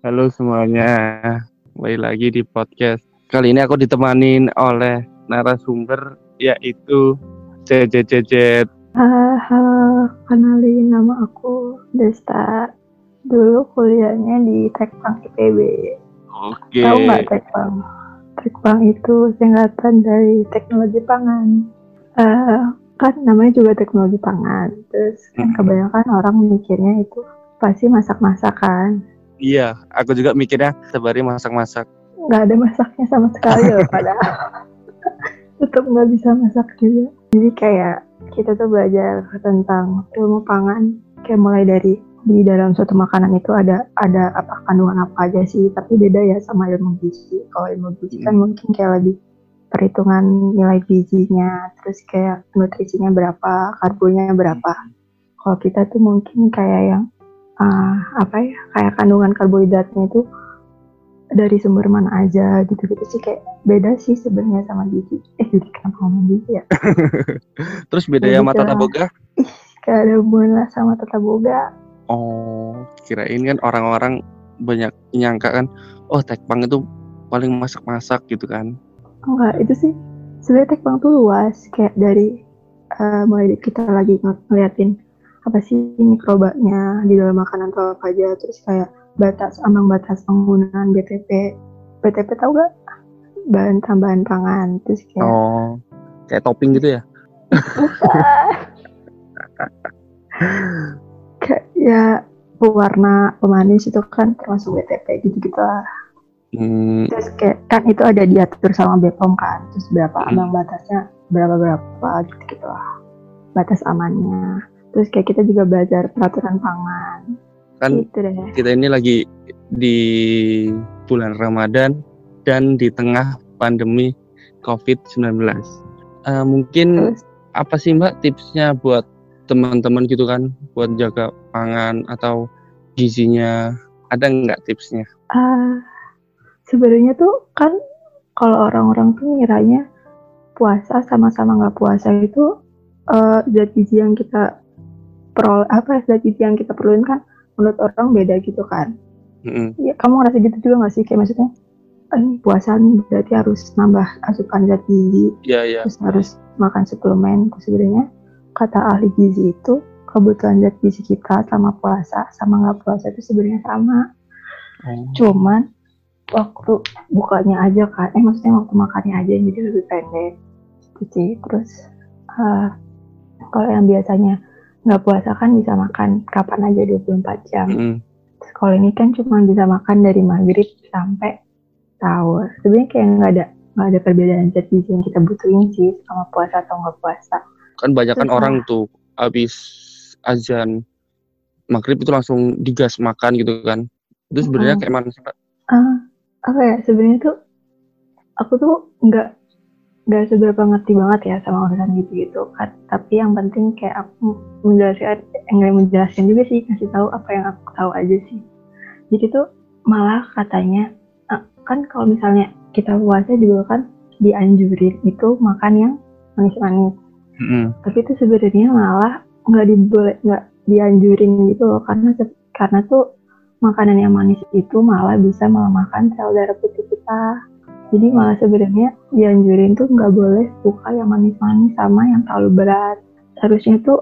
Halo semuanya, kembali lagi di podcast. Kali ini aku ditemanin oleh narasumber yaitu JJJJ. Uh, halo, kenalin nama aku Desta. Dulu kuliahnya di Tekpang IPB. Oke. Tahu nggak Tekpang? Tekpang itu singkatan dari teknologi pangan. Uh, kan namanya juga teknologi pangan. Terus kan kebanyakan orang mikirnya itu pasti masak-masakan. Iya, aku juga mikirnya sebari masak-masak. Nggak ada masaknya sama sekali loh padahal. Tetap nggak bisa masak juga. Jadi kayak kita tuh belajar tentang ilmu pangan. Kayak mulai dari di dalam suatu makanan itu ada ada apa kandungan apa aja sih tapi beda ya sama ilmu gizi kalau ilmu gizi kan mungkin kayak lebih perhitungan nilai gizinya terus kayak nutrisinya berapa karbonya berapa kalau kita tuh mungkin kayak yang ah, apa ya kayak kandungan karbohidratnya itu dari sumber mana aja gitu-gitu sih kayak beda sih sebenarnya sama gizi eh jadi kenapa ngomong gizi ya Terus beda ya mata kayak- boga? kayak ada hubungan lah sama tata boga Oh, kirain kan orang-orang banyak nyangka kan, oh tekpang itu paling masak-masak gitu kan. Enggak, itu sih sebenarnya tekbang tuh luas kayak dari eh, mulai kita lagi ng- ngeliatin apa sih mikrobanya di dalam makanan tuh apa aja? Terus kayak batas ambang batas penggunaan BTP BTP tahu gak? Bahan tambahan pangan. Terus kayak Oh, kayak topping gitu ya? kayak ya pewarna pemanis itu kan termasuk BTP gitu gitu lah Hmm, terus kayak kan itu ada diatur sama BPOM kan. Terus berapa Hmm. ambang batasnya berapa berapa gitu gitu lah batas amannya terus kayak kita juga belajar peraturan pangan kan gitu deh kita ini lagi di bulan Ramadan dan di tengah pandemi COVID-19. Eh, mungkin terus apa sih Mbak tipsnya buat teman-teman gitu kan, buat jaga pangan atau gizinya? Ada nggak tipsnya? ah, sebenarnya tuh kan kalau orang-orang tuh ngiranya puasa sama-sama nggak puasa itu eh, zat gizi yang kita peroleh apa zat gizi yang kita perluin kan menurut orang beda gitu kan Mm-mm. ya kamu ngerasa gitu juga nggak sih kayak maksudnya "Ah, ini puasa nih berarti harus nambah asupan zat gizi Iya iya. terus harus makan suplemen Terus sebenarnya kata ahli gizi itu kebutuhan zat gizi kita sama puasa sama nggak puasa itu sebenarnya sama Oh. cuman waktu bukanya aja kan eh maksudnya waktu makannya aja yang jadi lebih pendek gitu terus eh, kalau yang biasanya nggak puasa kan bisa makan kapan aja 24 jam. Terus kalau ini kan cuma bisa makan dari maghrib sampai sahur sebenarnya kayak nggak ada nggak ada perbedaan zat gizi yang kita butuhin sih sama puasa atau nggak puasa Kan banyak kan orang tuh habis azan maghrib itu langsung digas makan gitu kan. Itu sebenarnya Mm. kayak mana sih? Ah, apa ya sebenarnya tuh aku tuh nggak nggak seberapa ngerti banget ya sama urusan gitu gitu kan. Tapi yang penting kayak aku menjelaskan enggak menjelaskan juga sih kasih tahu apa yang aku tahu aja sih. Jadi tuh malah katanya kan kalau misalnya kita puasa juga kan dianjurin itu makan yang manis-manis. Mm-mm. tapi itu sebenarnya malah nggak diboleh nggak dianjurin gitu loh. Karena karena tuh makanan yang manis itu malah bisa melemahkan sel darah putih kita jadi malah sebenarnya dianjurin tuh nggak boleh buka yang manis-manis sama yang terlalu berat harusnya tuh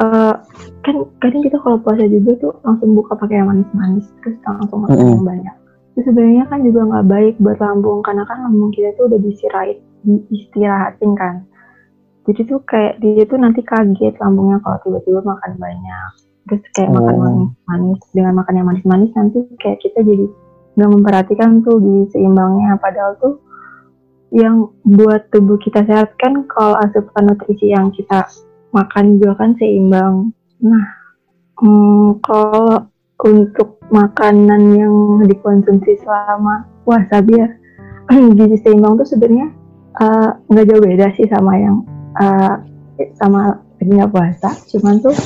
eh, kan kadang kita kalau puasa juga tuh langsung buka pakai yang manis-manis terus langsung makan Mm-mm. yang banyak itu sebenarnya kan juga nggak baik buat lambung karena kan lambung kita tuh udah disirahin diistirahatin kan jadi tuh kayak dia tuh nanti kaget lambungnya kalau tiba-tiba makan banyak terus kayak makan Oh. manis-manis dengan makan yang manis-manis nanti kayak kita jadi nggak memperhatikan tuh di seimbangnya. Padahal tuh yang buat tubuh kita sehat kan kalau asupan nutrisi yang kita makan juga kan seimbang. Nah hmm, kalau untuk makanan yang dikonsumsi selama puasa biar gizi seimbang tuh sebenarnya eh, nggak jauh beda sih sama yang eh, sama ketika puasa. Cuman tuh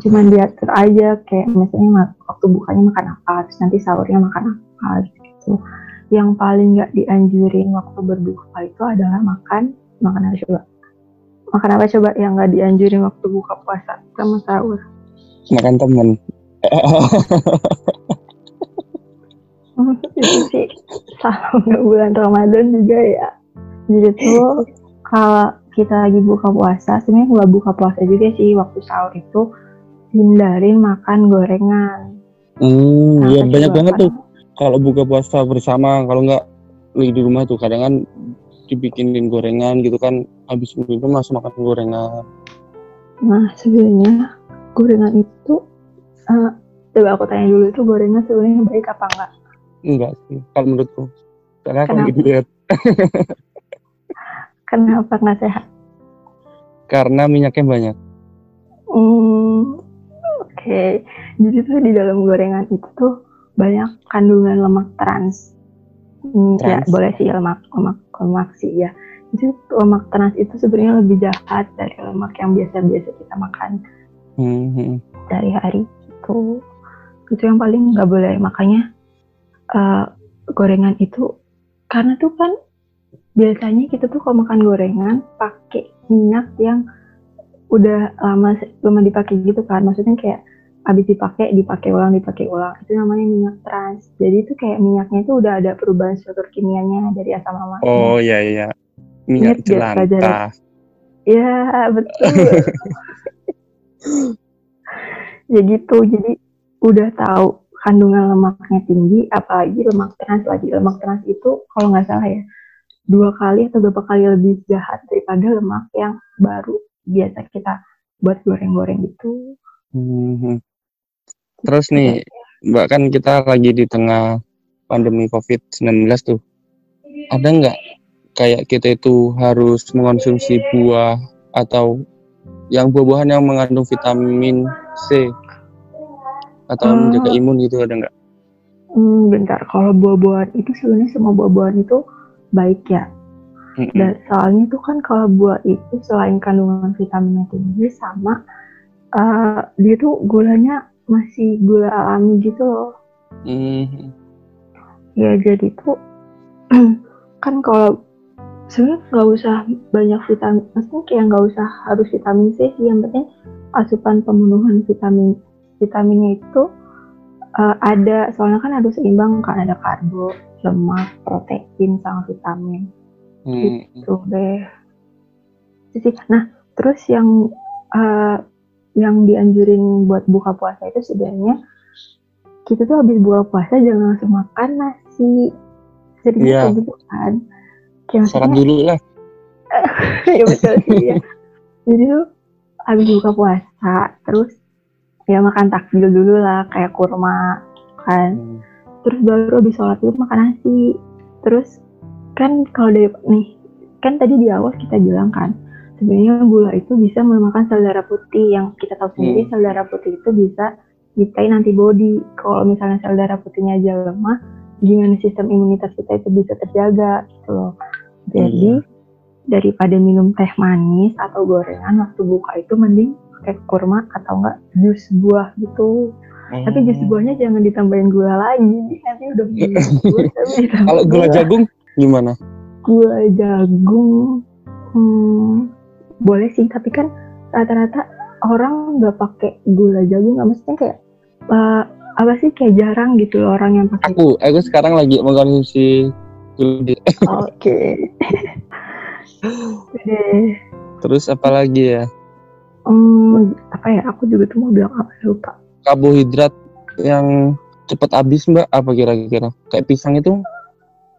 cuman diatur aja. Kayak misalnya waktu bukanya makan apa terus nanti sahurnya makan apa gitu. Yang paling nggak dianjurin waktu berbuka itu adalah makan makan apa coba? Makan apa coba yang nggak dianjurin waktu buka puasa? Sama sahur. Makan temen. Itu sih. Sama bulan Ramadan juga ya. Jadi tuh kalau kita lagi buka puasa sebenarnya nggak buka puasa juga sih. Waktu sahur itu hindarin makan gorengan. Hmm, Nah, ya banyak banget tuh kalau buka puasa bersama kalau nggak lagi di rumah tuh kadang kan dibikinin gorengan gitu kan habis minum langsung makan gorengan Nah, sebenarnya gorengan itu eh coba aku tanya dulu itu gorengan sebenarnya baik apa enggak? enggak sih kalau menurutku karena aku Kenapa? gitu lihat Kenapa nggak sehat? karena minyaknya banyak Hmm, oke. Jadi tuh di dalam gorengan itu tuh banyak kandungan lemak trans. Hmm, ya Trans. boleh sih lemak lemak lemak sih ya. Jadi lemak trans itu sebenarnya lebih jahat dari lemak yang biasa-biasa kita makan Hmm, hmm. sehari-hari itu. Itu yang paling nggak boleh. Makanya eh, gorengan itu karena tuh kan biasanya kita tuh kalau makan gorengan pakai minyak yang udah lama lama dipakai gitu kan maksudnya kayak habis dipakai dipakai ulang dipakai ulang. Itu namanya minyak trans. Jadi itu kayak minyaknya itu udah ada perubahan struktur kimianya dari asam lemaknya oh iya iya. Minyak jelantah. ya betul. Ya gitu. Jadi udah tahu kandungan lemaknya tinggi apalagi lemak trans lagi. Lemak trans itu kalau nggak salah ya dua kali atau berapa kali lebih jahat daripada lemak yang baru biasa kita buat goreng-goreng gitu. Hmm, hmm. Terus nih mbak kan kita lagi di tengah pandemi covid-19 tuh. Ada nggak kayak kita itu harus mengonsumsi buah atau yang buah-buahan yang mengandung vitamin C atau Hmm. menjaga imun gitu ada nggak? hmm, bentar. Kalau buah-buahan itu sebenarnya semua buah-buahan itu baik ya. Dan soalnya itu kan kalau buah itu selain kandungan vitaminnya tinggi sama eh, dia tuh gulanya masih gula alami gitu loh. Hmm, ya jadi tuh kan kalau sebenarnya nggak usah banyak vitamin maksudnya kayak nggak usah harus vitamin C sih yang penting asupan pemenuhan vitamin vitaminnya itu eh, ada soalnya kan harus seimbang kan ada karbo lemak protein sama vitamin. Hmm, gitu deh. Nah terus yang eh, yang dianjurin buat buka puasa itu sebenarnya kita tuh habis buka puasa jangan langsung makan nasi jadi Iya. kayak gitu kan kayak maksudnya dulu lah. ya betul sih ya jadi tuh habis buka puasa terus ya makan takjil dulu lah kayak kurma kan Hmm. terus baru habis sholat itu makan nasi terus kan kalau dari nih kan tadi di awal kita bilang kan sebenarnya gula itu bisa melemahkan sel darah putih. Yang kita tahu sendiri Hmm. sel darah putih itu bisa nyiptain antibody. Kalau misalnya sel darah putihnya aja lemah gimana sistem imunitas kita itu bisa terjaga gitu loh. Jadi daripada minum teh manis atau gorengan waktu buka itu mending pakai kurma atau enggak jus buah gitu. Tapi jus Hmm. buahnya jangan ditambahin gula lagi. Nanti udah ditambah Kalau gula. jagung gimana? gula jagung hmm, boleh sih tapi kan rata-rata orang nggak pakai gula jagung nggak maksudnya kayak eh, apa sih kayak jarang gitu loh orang yang pakai Aku, aku sekarang lagi mengkonsumsi gula. oke deh Terus apa lagi ya? hmm, apa ya aku juga tuh mau bilang apa lupa Karbohidrat yang cepat habis mbak apa kira-kira? Kayak pisang itu?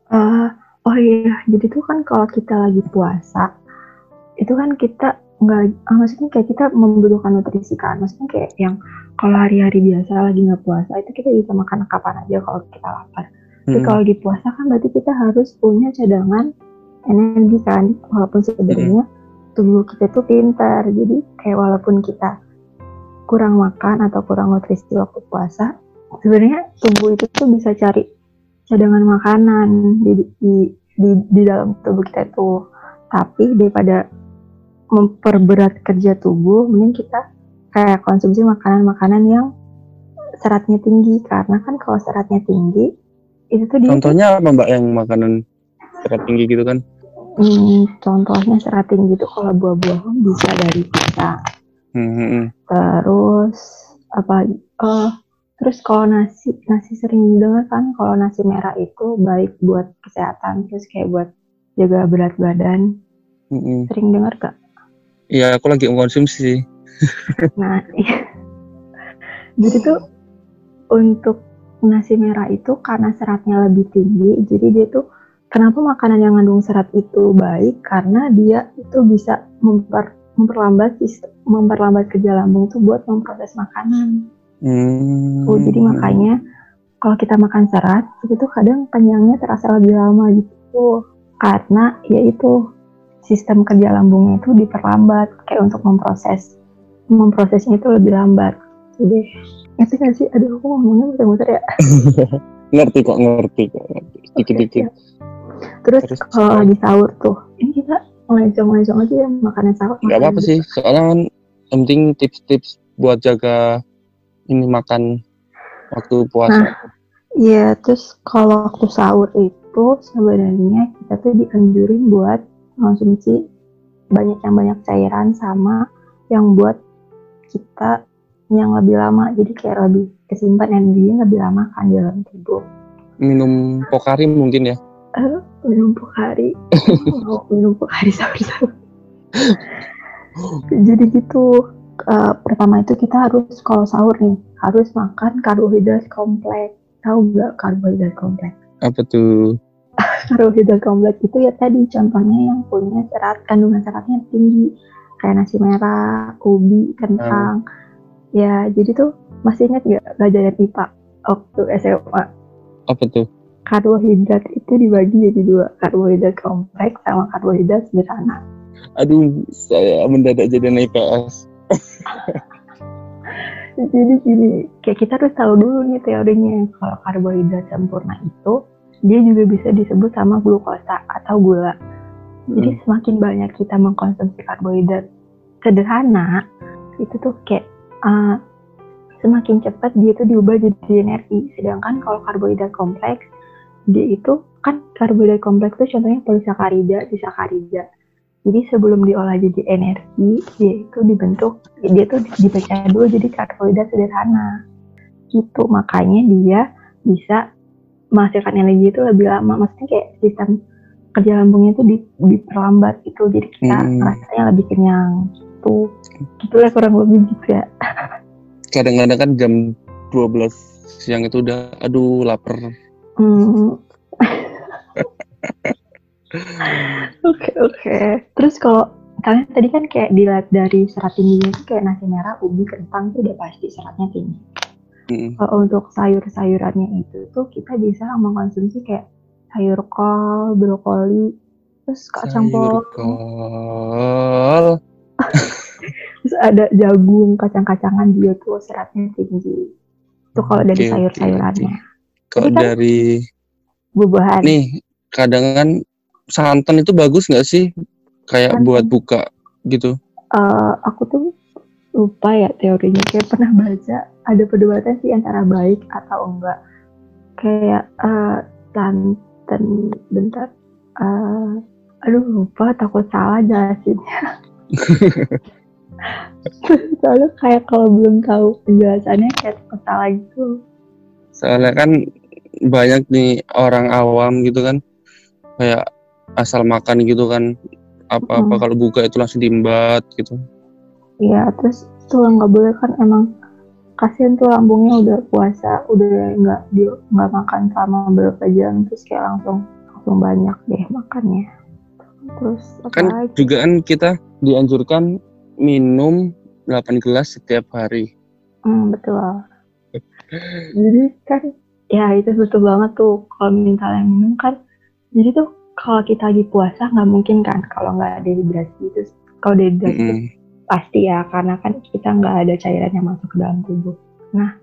Eh, oh iya, jadi tuh kan kalau kita lagi puasa, itu kan kita nggak, ah, maksudnya kayak kita membutuhkan nutrisi kan, maksudnya kayak yang kalau hari-hari biasa lagi nggak puasa, itu kita bisa makan kapan aja kalau kita lapar. Tapi Hmm. kalau lagi puasa kan berarti kita harus punya cadangan energi kan, walaupun sebenarnya tubuh kita tuh pintar, jadi kayak walaupun kita kurang makan atau kurang nutrisi waktu puasa, sebenarnya tubuh itu tuh bisa cari cadangan makanan di di di, di dalam tubuh kita itu. Tapi daripada memperberat kerja tubuh, mending kita kayak konsumsi makanan-makanan yang seratnya tinggi karena kan kalau seratnya tinggi itu tuh dia Contohnya apa mbak yang makanan serat tinggi gitu kan? Hmm, contohnya serat tinggi itu kalau buah-buahan bisa dari pisang. Hmm, hmm, hmm. Terus apa? eh Terus kalau nasi, nasi sering dengar kan kalau nasi merah itu baik buat kesehatan, terus kayak buat jaga berat badan. Mm-mm. Sering dengar gak? Iya, aku lagi mengkonsumsi. Nah, iya. Jadi tuh untuk nasi merah itu karena seratnya lebih tinggi, jadi dia tuh kenapa makanan yang mengandung serat itu baik karena dia itu bisa memper, memperlambat memperlambat kerja lambung tuh buat memproses makanan. Hmm. Oh, jadi makanya kalau kita makan serat itu tuh kadang kenyangnya terasa lebih lama gitu karena yaitu sistem kerja lambungnya itu diperlambat kayak untuk memproses memprosesnya itu lebih lambat jadi ngerti gak sih aduh aku ngomongnya muter-muter ya ngerti kok, ngerti kok. Dikit-dikit. Oke, siap. terus, Terus, kalau lagi sahur tuh ini kita ngelencong-ngelencong aja ya makanan sahur Nggak apa-apa sih, soalnya kan penting tips-tips buat jaga ini makan waktu puasa. Iya, terus kalau waktu sahur itu sebenarnya kita tuh dianjurin buat konsumsi banyak yang banyak cairan sama yang buat kita yang lebih lama. Jadi kayak lebih kesimpan energinya lebih lama kan di dalam tubuh. Minum pokari mungkin ya. Eh, minum pokari, mau minum pokari sahur-sahur. Jadi gitu. eh, pertama itu kita harus kalau sahur nih harus makan karbohidrat kompleks. Tahu nggak karbohidrat kompleks? Apa tuh? Karbohidrat kompleks itu ya tadi contohnya yang punya serat kandungan seratnya tinggi kayak nasi merah, ubi, kentang. Ya jadi tuh masih ingat nggak pelajaran IPA waktu SMA? Apa tuh? Karbohidrat itu dibagi jadi dua, karbohidrat kompleks sama karbohidrat sederhana. Aduh, saya mendadak jadi anak IPS. Jadi gini, kayak kita harus tahu dulu nih teorinya kalau karbohidrat sempurna itu dia juga bisa disebut sama glukosa atau gula. Jadi Hmm. semakin banyak kita mengkonsumsi karbohidrat sederhana, itu tuh kayak uh, semakin cepat dia tuh diubah jadi energi. Sedangkan kalau karbohidrat kompleks, dia itu kan karbohidrat kompleks itu contohnya polisakarida, disakarida. Jadi sebelum diolah jadi energi, dia itu dibentuk, dia tuh dipecah dulu jadi karbohidrat sederhana. Gitu, makanya dia bisa menghasilkan energi itu lebih lama. Maksudnya kayak sistem kerja lambungnya itu di, diperlambat itu, jadi kita Hmm. rasanya lebih kenyang. Gitu, gitu lah kurang lebih gitu ya. Kadang-kadang kan jam 12 siang itu udah, aduh lapar. Hmm. Oke oke. Terus kalau kalian tadi kan kayak dilihat dari serat tingginya itu kayak nasi merah, ubi, kentang itu udah pasti seratnya tinggi. Mm. Kalau untuk sayur-sayurannya itu tuh kita bisa mengkonsumsi kayak sayur kol, brokoli, terus kacang Sayur kol. terus ada jagung, kacang-kacangan dia tuh seratnya tinggi. Itu kalau dari Oke, oke, sayur-sayurannya. Kalau Jadi kan- dari Buah-buahan. nih kadang kan santan itu bagus nggak sih? Kayak Santan. buat buka gitu. Eh, aku tuh lupa ya teorinya. Kayak pernah baca ada perdebatan sih antara baik atau enggak. Kayak santan bentar. Eh, aduh lupa takut salah jelasinnya. Soalnya kayak kalau belum tahu penjelasannya kayak takut salah gitu. Soalnya kan banyak nih orang awam gitu kan. Kayak asal makan gitu kan. Apa-apa Hmm. kalau buka itu langsung diembat gitu. Iya, terus tuh nggak boleh kan emang kasihan tuh lambungnya udah puasa, udah nggak dia nggak makan selama beberapa jam, terus kayak langsung langsung banyak deh makannya. Terus Kan lagi? juga kan kita dianjurkan minum 8 gelas setiap hari. Hmm, betul. Jadi kan ya itu betul banget tuh kalau misalnya minum kan. Jadi tuh kalau kita lagi puasa nggak mungkin kan kalau nggak ada dehidrasi terus kalau dehidrasi itu Mm-mm. Pasti ya karena kan kita nggak ada cairan yang masuk ke dalam tubuh. Nah,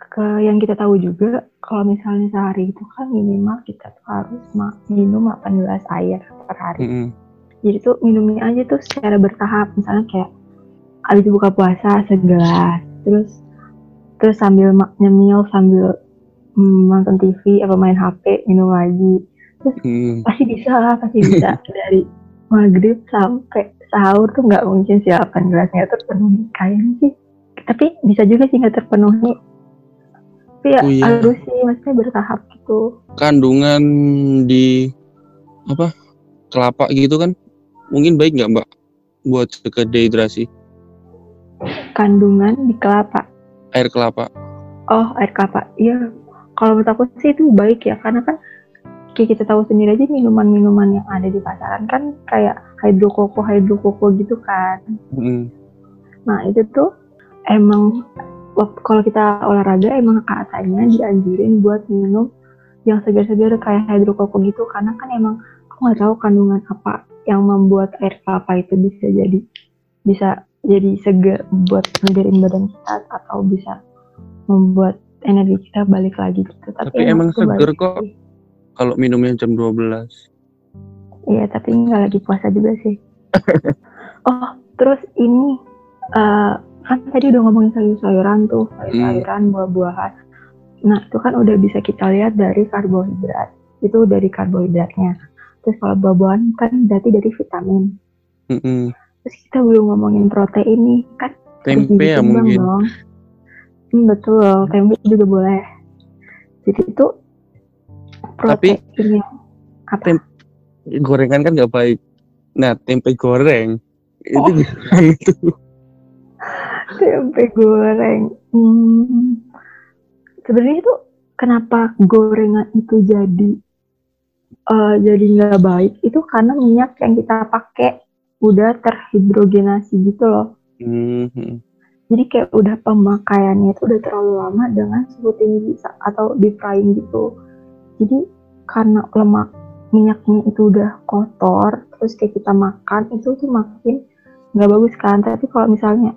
ke yang kita tahu juga kalau misalnya sehari itu kan minimal kita tuh harus minum 8 gelas air per hari. Mm-mm. Jadi tuh minumnya aja tuh secara bertahap misalnya kayak habis buka puasa segelas, terus terus sambil nyemil sambil mm, nonton TV apa main HP minum lagi. Mm. Pasti bisa lah, pasti bisa dari maghrib sampai sahur tuh nggak mungkin sih 8 gelas nggak terpenuhi kayaknya sih. Tapi bisa juga sih nggak terpenuhi Tapi ya Oh, iya. harus sih, maksudnya bertahap gitu. kandungan di apa kelapa gitu kan mungkin baik nggak mbak buat cegah dehidrasi Kandungan di kelapa. air kelapa Oh, air kelapa. Iya, kalau menurut aku sih itu baik ya, karena kan kayak kita tahu sendiri aja minuman-minuman yang ada di pasaran kan kayak hidrokoko, hidrokoko gitu kan. Mm. Nah, itu tuh emang kalau kita olahraga emang katanya dianjurin buat minum yang segar-segar kayak hidrokoko gitu karena kan emang aku nggak tahu kandungan apa yang membuat air kelapa itu bisa jadi bisa jadi segar buat ngegerin badan kita atau bisa membuat energi kita balik lagi gitu. Tapi, Tapi emang seger baik kok. sih. Kalau minumnya jam 12 Iya, tapi nggak lagi puasa juga sih. oh, terus ini eh, kan tadi udah ngomongin sayur-sayuran tuh, sayur-sayuran, buah-buahan. Nah, itu kan udah bisa kita lihat dari karbohidrat. Itu dari karbohidratnya. Terus kalau buah-buahan kan berarti dari vitamin. Mm-mm. Terus kita belum ngomongin protein nih, kan tempe ya mungkin dong. Hmm, betul, tempe juga boleh. Jadi itu Tapi- apa? Tem- gorengan kan nggak baik nah tempe goreng itu Oh. gimana tuh tempe goreng. Hmm. Sebenarnya itu kenapa gorengan itu jadi eh, jadi nggak baik itu karena minyak yang kita pakai udah terhidrogenasi gitu loh. Mhm. Jadi kayak udah pemakaiannya itu udah terlalu lama dengan suhu tinggi atau di frying gitu. Jadi karena lemak minyaknya itu udah kotor, terus kayak kita makan itu tuh makin nggak bagus kan. Tapi kalau misalnya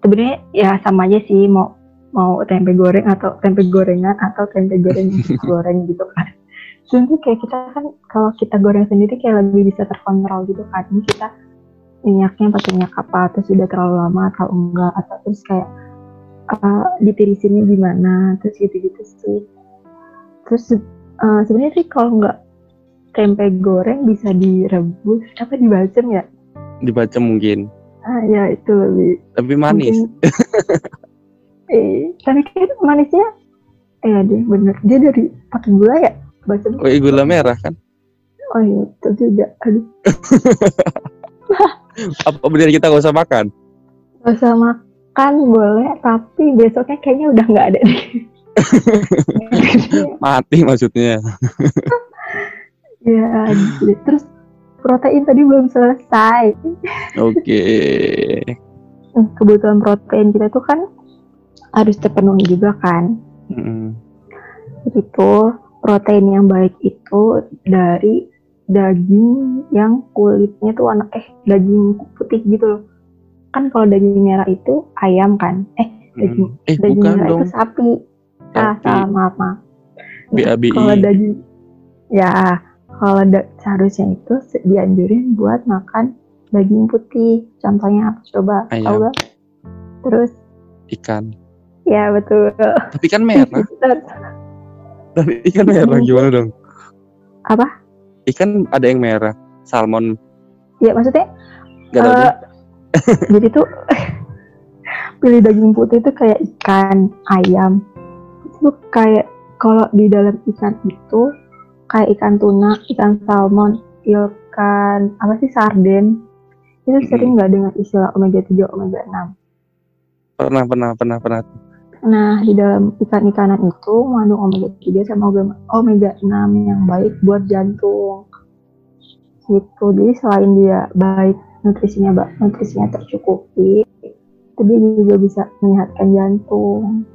sebenarnya ya sama aja sih mau mau tempe goreng atau tempe gorengan atau tempe goreng goreng gitu kan. Cuma tuh kayak kita kan kalau kita goreng sendiri kayak lebih bisa terkontrol gitu kan. Ini kita minyaknya pakai minyak apa terus sudah terlalu lama atau enggak atau terus kayak uh, ditirisinnya gimana terus gitu-gitu sih terus uh, sebenarnya sih kalau nggak tempe goreng bisa direbus. Apa dibacem ya dibaca mungkin. Ah ya itu lebih tapi manis. eh tapi kan manisnya eh deh bener. Dia dari pakai gula ya? Bacem. Oh iya, gula merah kan? Oh iya itu juga. Aduh. Apa benar kita nggak usah makan? Gak usah makan boleh, tapi besoknya kayaknya udah nggak ada nih. mati maksudnya ya, gitu. terus protein tadi belum selesai. oke Hmm, Kebutuhan protein kita tuh kan harus terpenuhi juga kan. Mm. Itu protein yang baik itu dari daging yang kulitnya tuh warna eh daging putih gitu loh. Kan kalau daging merah itu ayam kan. Eh, daging Mm. eh daging bukan merah dong itu sapi. Ah, salah, maaf, maaf. BABI. Kalau daging, ya kalau da- seharusnya itu dianjurin buat makan daging putih. Contohnya apa coba? Ayam. Tahu gak? Terus, ikan ya betul. tapi kan merah tapi ikan merah gimana dong Apa? ikan ada yang merah salmon Ya maksudnya, nggak tahu eh, jadi tuh pilih daging putih itu kayak ikan, ayam. Itu kayak kalau di dalam ikan itu kayak ikan tuna, ikan salmon, ikan apa sih sarden itu Mm-mm. sering nggak dengan istilah omega 3, omega 6. pernah pernah pernah pernah Nah, di dalam ikan-ikanan itu mengandung omega 3 sama omega, omega 6 yang baik buat jantung. Gitu. Jadi selain dia baik nutrisinya nutrisinya tercukupi, itu dia juga bisa menyehatkan jantung.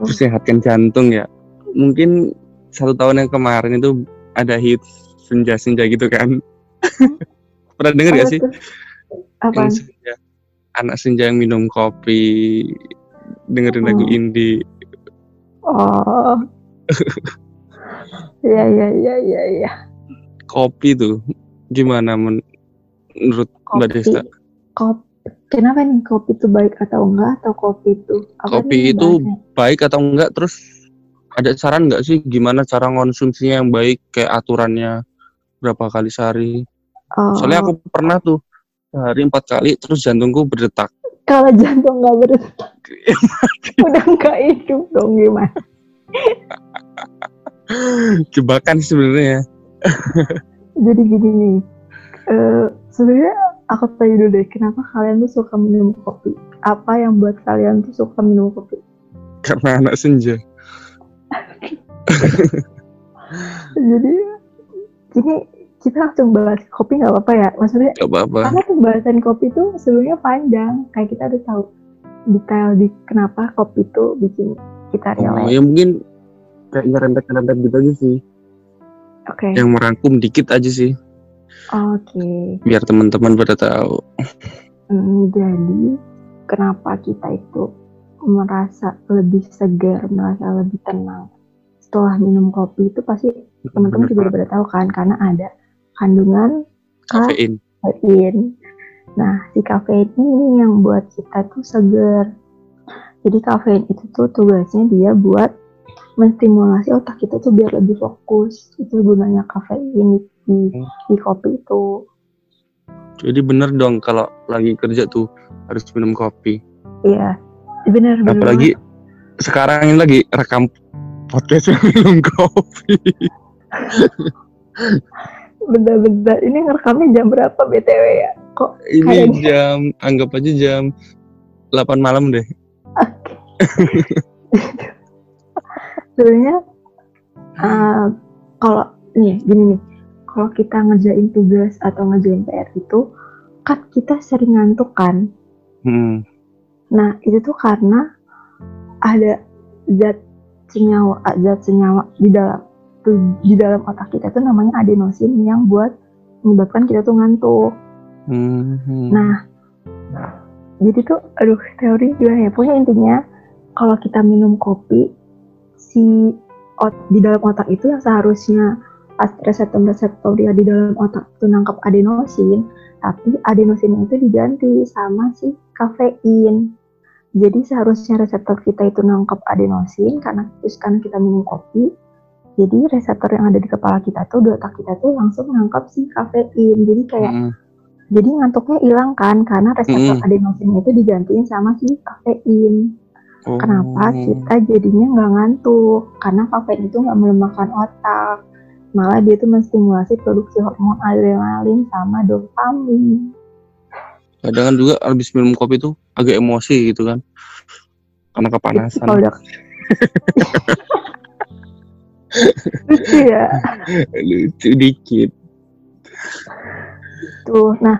Gitu. sehatkan jantung ya mungkin satu tahun yang kemarin itu ada hit senja-senja gitu kan pernah denger Apa gak sih yang senja anak senja yang minum kopi dengerin lagu Hmm. indie Oh. Iya, iya, iya, iya, iya. kopi tuh gimana men- menurut mbak Kopi. Desta Kopi. Kenapa nih kopi itu baik atau enggak atau kopi itu? apa Kopi nih itu bahasanya? baik atau enggak terus ada saran nggak sih gimana cara konsumsinya yang baik kayak aturannya berapa kali sehari Oh. soalnya aku pernah tuh sehari empat kali terus jantungku berdetak kalau jantung nggak berdetak udah nggak hidup dong gimana jebakan sebenarnya jadi gini nih uh, sebenarnya aku tanya dulu deh kenapa kalian tuh suka minum kopi? Apa yang buat kalian tuh suka minum kopi? Karena anak senja. Jadi ini kita langsung bahas kopi nggak apa-apa ya? Maksudnya gak apa-apa. karena pembahasan kopi itu sebenarnya panjang. Kayak kita udah tahu detail di kenapa kopi itu bikin kita oh, relax. ya mungkin kayak nyerempet-nyerempet gitu aja sih. Oke. Yang merangkum dikit aja sih oke. Biar teman-teman pada tahu. Hmm, jadi kenapa kita itu merasa lebih segar merasa lebih tenang? Setelah minum kopi itu pasti teman-teman juga udah pada tahu kan? Karena ada kandungan kafein. kafein. Nah, si kafein ini yang buat kita tuh seger. Jadi kafein itu tuh tugasnya dia buat menstimulasi otak kita tuh biar lebih fokus. Itu gunanya kafein di, di, di kopi itu. jadi bener dong kalau lagi kerja tuh harus minum kopi Iya, benar benar. apalagi sekarang ini lagi rekam podcast minum kopi Bener-bener. Ini ngerekamnya jam berapa BTW ya? Kok ini Kayaknya. jam anggap aja jam 8 malam deh Oke. Sebenarnya uh, kalau nih gini nih, kalau kita ngerjain tugas atau ngerjain PR itu kan kita sering ngantuk kan. hmm. Nah itu tuh karena ada zat senyawa zat senyawa di dalam tuh di dalam otak kita tuh namanya adenosin yang buat menyebabkan kita tuh ngantuk. Hmm. Nah, jadi tuh, aduh, teori gimana ya? Pokoknya intinya, kalau kita minum kopi, si ot di dalam otak itu yang seharusnya pas reseptor-reseptor dia di dalam otak itu nangkap adenosin, tapi adenosin itu diganti sama si kafein. Jadi seharusnya reseptor kita itu nangkap adenosin karena terus kan kita minum kopi. Jadi reseptor yang ada di kepala kita tuh di otak kita tuh langsung nangkap si kafein. Jadi kayak Hmm. jadi ngantuknya hilang kan karena reseptor Mm-mm. adenosin itu digantiin sama si kafein. Oh. Kenapa kita jadinya nggak ngantuk? Karena kafein itu nggak melemahkan otak, malah dia itu menstimulasi produksi hormon adrenalin sama dopamin. kadang kan juga habis minum kopi tuh agak emosi gitu kan karena kepanasan kalau udah lucu ya lucu dikit tuh. Nah,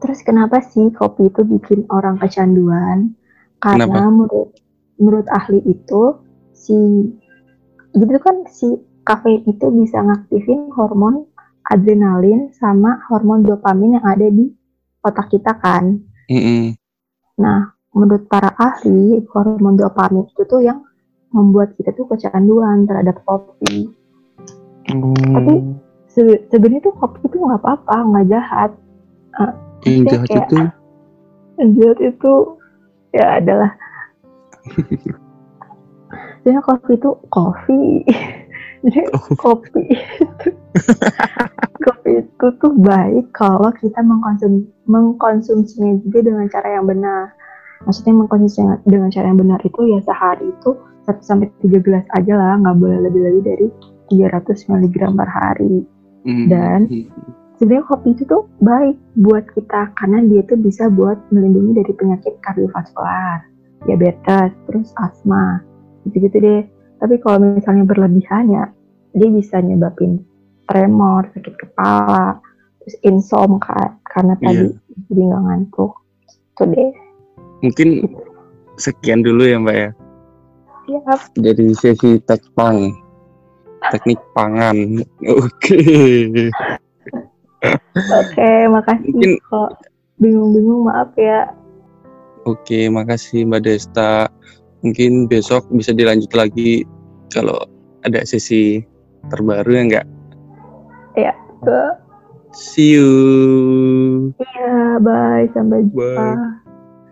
terus kenapa sih kopi itu bikin orang kecanduan? Karena Kenapa? menurut menurut ahli itu si gitu kan si kafein itu bisa ngaktifin hormon adrenalin sama hormon dopamin yang ada di otak kita kan. Mm-mm. Nah, menurut para ahli, hormon dopamin itu tuh yang membuat kita tuh kecanduan terhadap kopi. Oh. Tapi- Se- Sebenarnya tuh kopi itu nggak apa-apa, nggak jahat. yang maksudnya jahat kayak- itu Yang jahat itu ya adalah Jadi kopi itu kopi. Jadi kopi itu kopi itu tuh baik kalau kita mengkonsum mengkonsumsinya juga dengan cara yang benar. Maksudnya mengkonsumsinya dengan cara yang benar itu ya sehari itu 1 sampai 3 gelas aja lah, nggak boleh lebih-lebih dari 300 mg per hari. Mm. Dan- Sebenarnya kopi itu tuh baik buat kita karena dia tuh bisa buat melindungi dari penyakit kardiovaskular, diabetes, terus asma, gitu-gitu deh. Tapi kalau misalnya berlebihan ya, dia bisa nyebabin tremor, sakit kepala, terus insom ka- karena tadi jadi nggak ngantuk. Itu deh. mungkin sekian dulu ya mbak ya Siap. dari sesi tekpang teknik pangan oke Oke, makasih. Mungkin- Kalau bingung-bingung maaf ya. oke makasih mbak Desta mungkin besok bisa dilanjut lagi kalau ada sesi terbaru ya enggak Tuh. see you Iya, bye. Sampai jumpa. bye